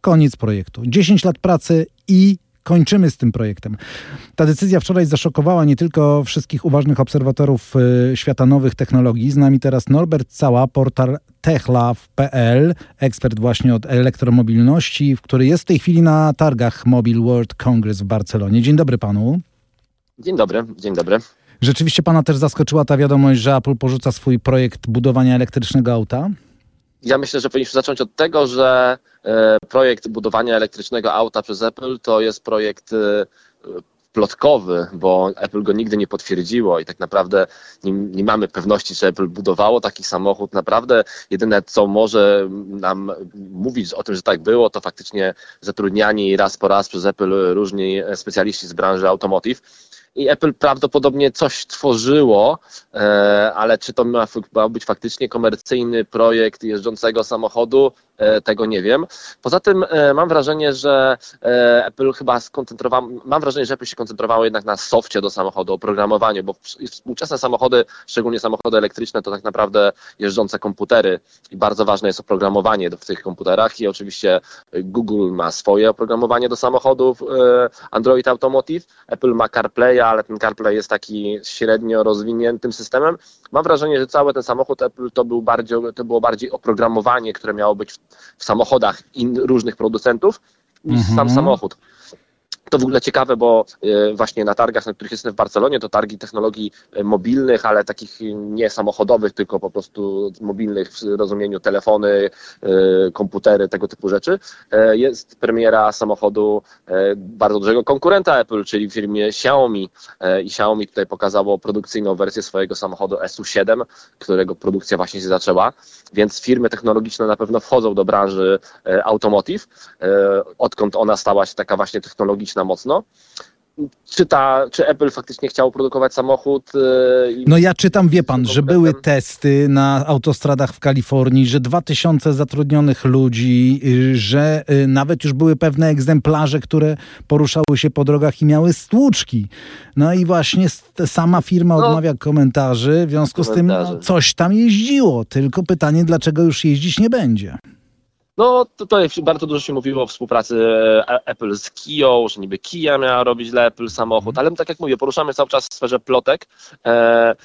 koniec projektu. 10 lat pracy i kończymy z tym projektem. Ta decyzja wczoraj zaszokowała nie tylko wszystkich uważnych obserwatorów y, świata nowych technologii. Z nami teraz Norbert Cała, portal techlove.pl, ekspert właśnie od elektromobilności, który jest w tej chwili na targach Mobile World Congress w Barcelonie. Dzień dobry panu. Dzień dobry, dzień dobry. Rzeczywiście pana też zaskoczyła ta wiadomość, że Apple porzuca swój projekt budowania elektrycznego auta? Ja myślę, że powinniśmy zacząć od tego, że e, projekt budowania elektrycznego auta przez Apple to jest projekt e, plotkowy, bo Apple go nigdy nie potwierdziło i tak naprawdę nie, nie, mamy pewności, czy Apple budowało taki samochód. Naprawdę jedyne, co może nam mówić o tym, że tak było, to faktycznie zatrudniani raz po raz przez Apple różni specjaliści z branży automotive i Apple prawdopodobnie coś tworzyło, e, ale czy to miał być faktycznie komercyjny projekt jeżdżącego samochodu, tego nie wiem. Poza tym e, mam wrażenie, że Apple chyba skoncentrowało, mam wrażenie, że Apple się koncentrowało jednak na softie do samochodu, oprogramowaniu, bo współczesne samochody, szczególnie samochody elektryczne, to tak naprawdę jeżdżące komputery i bardzo ważne jest oprogramowanie w tych komputerach i oczywiście Google ma swoje oprogramowanie do samochodów Android Automotive, Apple ma CarPlay, ale ten CarPlay jest taki średnio rozwiniętym systemem. Mam wrażenie, że cały ten samochód Apple to, był bardziej, to było bardziej oprogramowanie, które miało być w, samochodach in, różnych producentów niż -hmm. sam samochód. To w ogóle ciekawe, bo e, właśnie na targach, na których jestem w Barcelonie, to targi technologii e, mobilnych, ale takich nie samochodowych, tylko po prostu mobilnych w rozumieniu telefony, e, komputery, tego typu rzeczy. Jest premiera samochodu bardzo dużego konkurenta Apple, czyli firmie Xiaomi. I Xiaomi tutaj pokazało produkcyjną wersję swojego samochodu SU7, którego produkcja właśnie się zaczęła. Więc firmy technologiczne na pewno wchodzą do branży automotive, odkąd ona stała się taka właśnie technologiczna mocno. Czy, ta, czy Apple faktycznie chciało produkować samochód? Yy, no ja czytam, wie pan, że były testy na autostradach w Kalifornii, że 2000 zatrudnionych ludzi, yy, że yy, nawet już były pewne egzemplarze, które poruszały się po drogach i miały stłuczki. No i właśnie sama firma no, odmawia komentarzy, w związku z tym no, coś tam jeździło. Tylko pytanie, dlaczego już jeździć nie będzie? No tutaj bardzo dużo się mówiło o współpracy e, Apple z Kiją, że niby Kia miała robić dla Apple samochód, ale tak jak mówię, poruszamy cały czas w sferze plotek. E,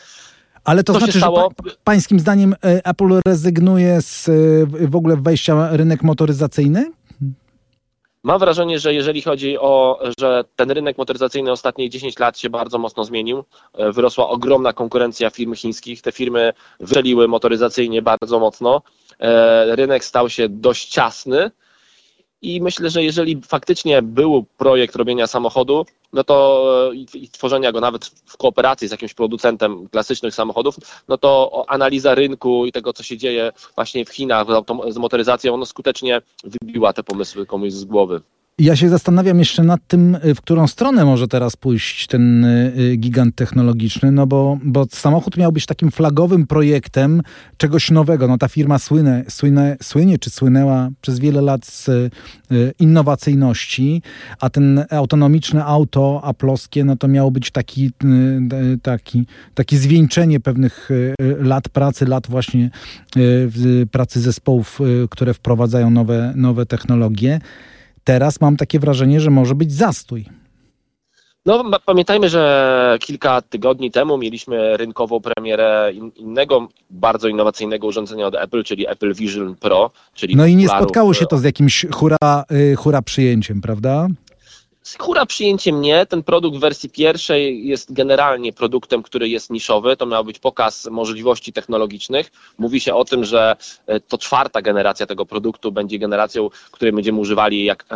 ale to znaczy, że pa, pańskim zdaniem e, Apple rezygnuje z w ogóle wejścia na rynek motoryzacyjny? Mam wrażenie, że jeżeli chodzi o, że ten rynek motoryzacyjny ostatnie 10 lat się bardzo mocno zmienił, wyrosła ogromna konkurencja firm chińskich, te firmy wyszeliły motoryzacyjnie bardzo mocno, E, rynek stał się dość ciasny i myślę, że jeżeli faktycznie był projekt robienia samochodu, no to i, tworzenia go nawet w kooperacji z jakimś producentem klasycznych samochodów, no to analiza rynku i tego, co się dzieje właśnie w Chinach z motoryzacją, ono skutecznie wybiła te pomysły komuś z głowy. Ja się zastanawiam jeszcze nad tym, y, w którą stronę może teraz pójść ten y, y, gigant technologiczny, no bo, bo samochód miał być takim flagowym projektem czegoś nowego. No ta firma słynie, słynie, słynie czy słynęła przez wiele lat z innowacyjności, a ten autonomiczne auto aploskie, no to miało być taki, taki, taki zwieńczenie pewnych lat pracy, lat właśnie pracy zespołów, które wprowadzają nowe, nowe technologie. Teraz mam takie wrażenie, że może być zastój. No, pamiętajmy, że kilka tygodni temu mieliśmy rynkową premierę innego bardzo innowacyjnego urządzenia od Apple, czyli Apple Vision Pro. Czyli no i nie spotkało się to z jakimś hura, y, hura przyjęciem, prawda? Hura przyjęcie mnie, ten produkt w wersji pierwszej jest generalnie produktem, który jest niszowy. To miał być pokaz możliwości technologicznych. Mówi się o tym, że e, to czwarta generacja tego produktu będzie generacją, której będziemy używali jak e,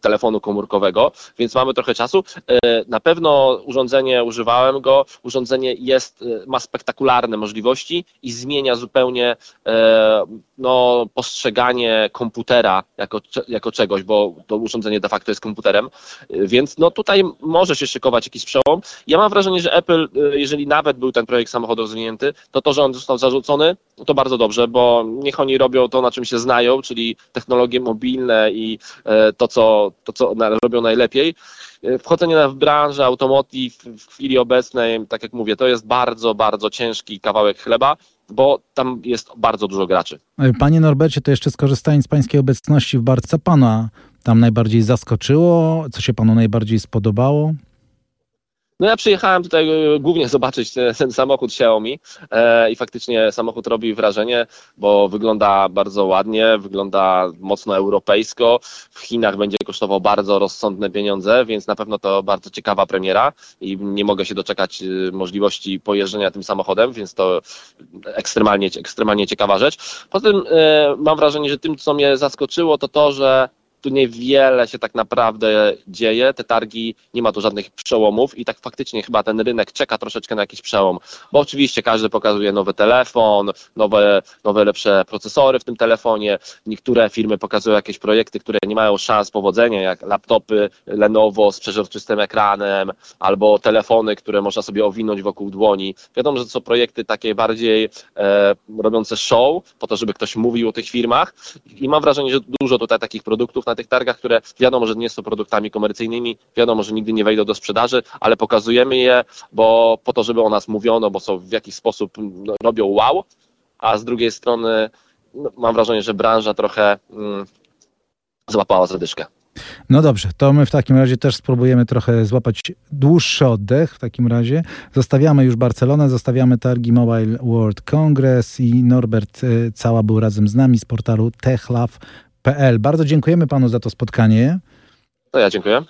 telefonu komórkowego, więc mamy trochę czasu. E, na pewno urządzenie, używałem go, urządzenie jest, e, ma spektakularne możliwości i zmienia zupełnie e, no, postrzeganie komputera jako, jako czegoś, bo to urządzenie de facto jest komputerem. Więc no tutaj może się szykować jakiś przełom. Ja mam wrażenie, że Apple, jeżeli nawet był ten projekt samochodu rozwinięty, to to, że on został zarzucony, to bardzo dobrze, bo niech oni robią to, na czym się znają, czyli technologie mobilne i to, co, to, co robią najlepiej. Wchodzenie w branżę automotive w chwili obecnej, tak jak mówię, to jest bardzo, bardzo ciężki kawałek chleba, bo tam jest bardzo dużo graczy. Panie Norbercie, to jeszcze skorzystając z Pańskiej obecności w Barce, Pana tam najbardziej zaskoczyło? Co się Panu najbardziej spodobało? No ja przyjechałem tutaj e, głównie zobaczyć ten, ten samochód Xiaomi e, i faktycznie samochód robi wrażenie, bo wygląda bardzo ładnie, wygląda mocno europejsko. W Chinach będzie kosztował bardzo rozsądne pieniądze, więc na pewno to bardzo ciekawa premiera i nie mogę się doczekać e, możliwości pojeżdżenia tym samochodem, więc to ekstremalnie, ekstremalnie ciekawa rzecz. Poza tym e, mam wrażenie, że tym, co mnie zaskoczyło, to to, że tu niewiele się tak naprawdę dzieje, te targi, nie ma tu żadnych przełomów i tak faktycznie chyba ten rynek czeka troszeczkę na jakiś przełom, bo oczywiście każdy pokazuje nowy telefon, nowe, nowe lepsze procesory w tym telefonie, niektóre firmy pokazują jakieś projekty, które nie mają szans powodzenia, jak laptopy Lenovo z przeźroczystym ekranem, albo telefony, które można sobie owinąć wokół dłoni. Wiadomo, że to są projekty takie bardziej e, robiące show, po to, żeby ktoś mówił o tych firmach i mam wrażenie, że dużo tutaj takich produktów na tych targach, które wiadomo, że nie są produktami komercyjnymi, wiadomo, że nigdy nie wejdą do sprzedaży, ale pokazujemy je, bo po to, żeby o nas mówiono, bo są w jakiś sposób no, robią wow, a z drugiej strony no, mam wrażenie, że branża trochę mm, złapała zadyszkę. No dobrze, to my w takim razie też spróbujemy trochę złapać dłuższy oddech w takim razie. Zostawiamy już Barcelonę, zostawiamy targi Mobile World Congress i Norbert y, Cała był razem z nami z portalu techlove.pl. Bardzo dziękujemy panu za to spotkanie. To ja dziękuję.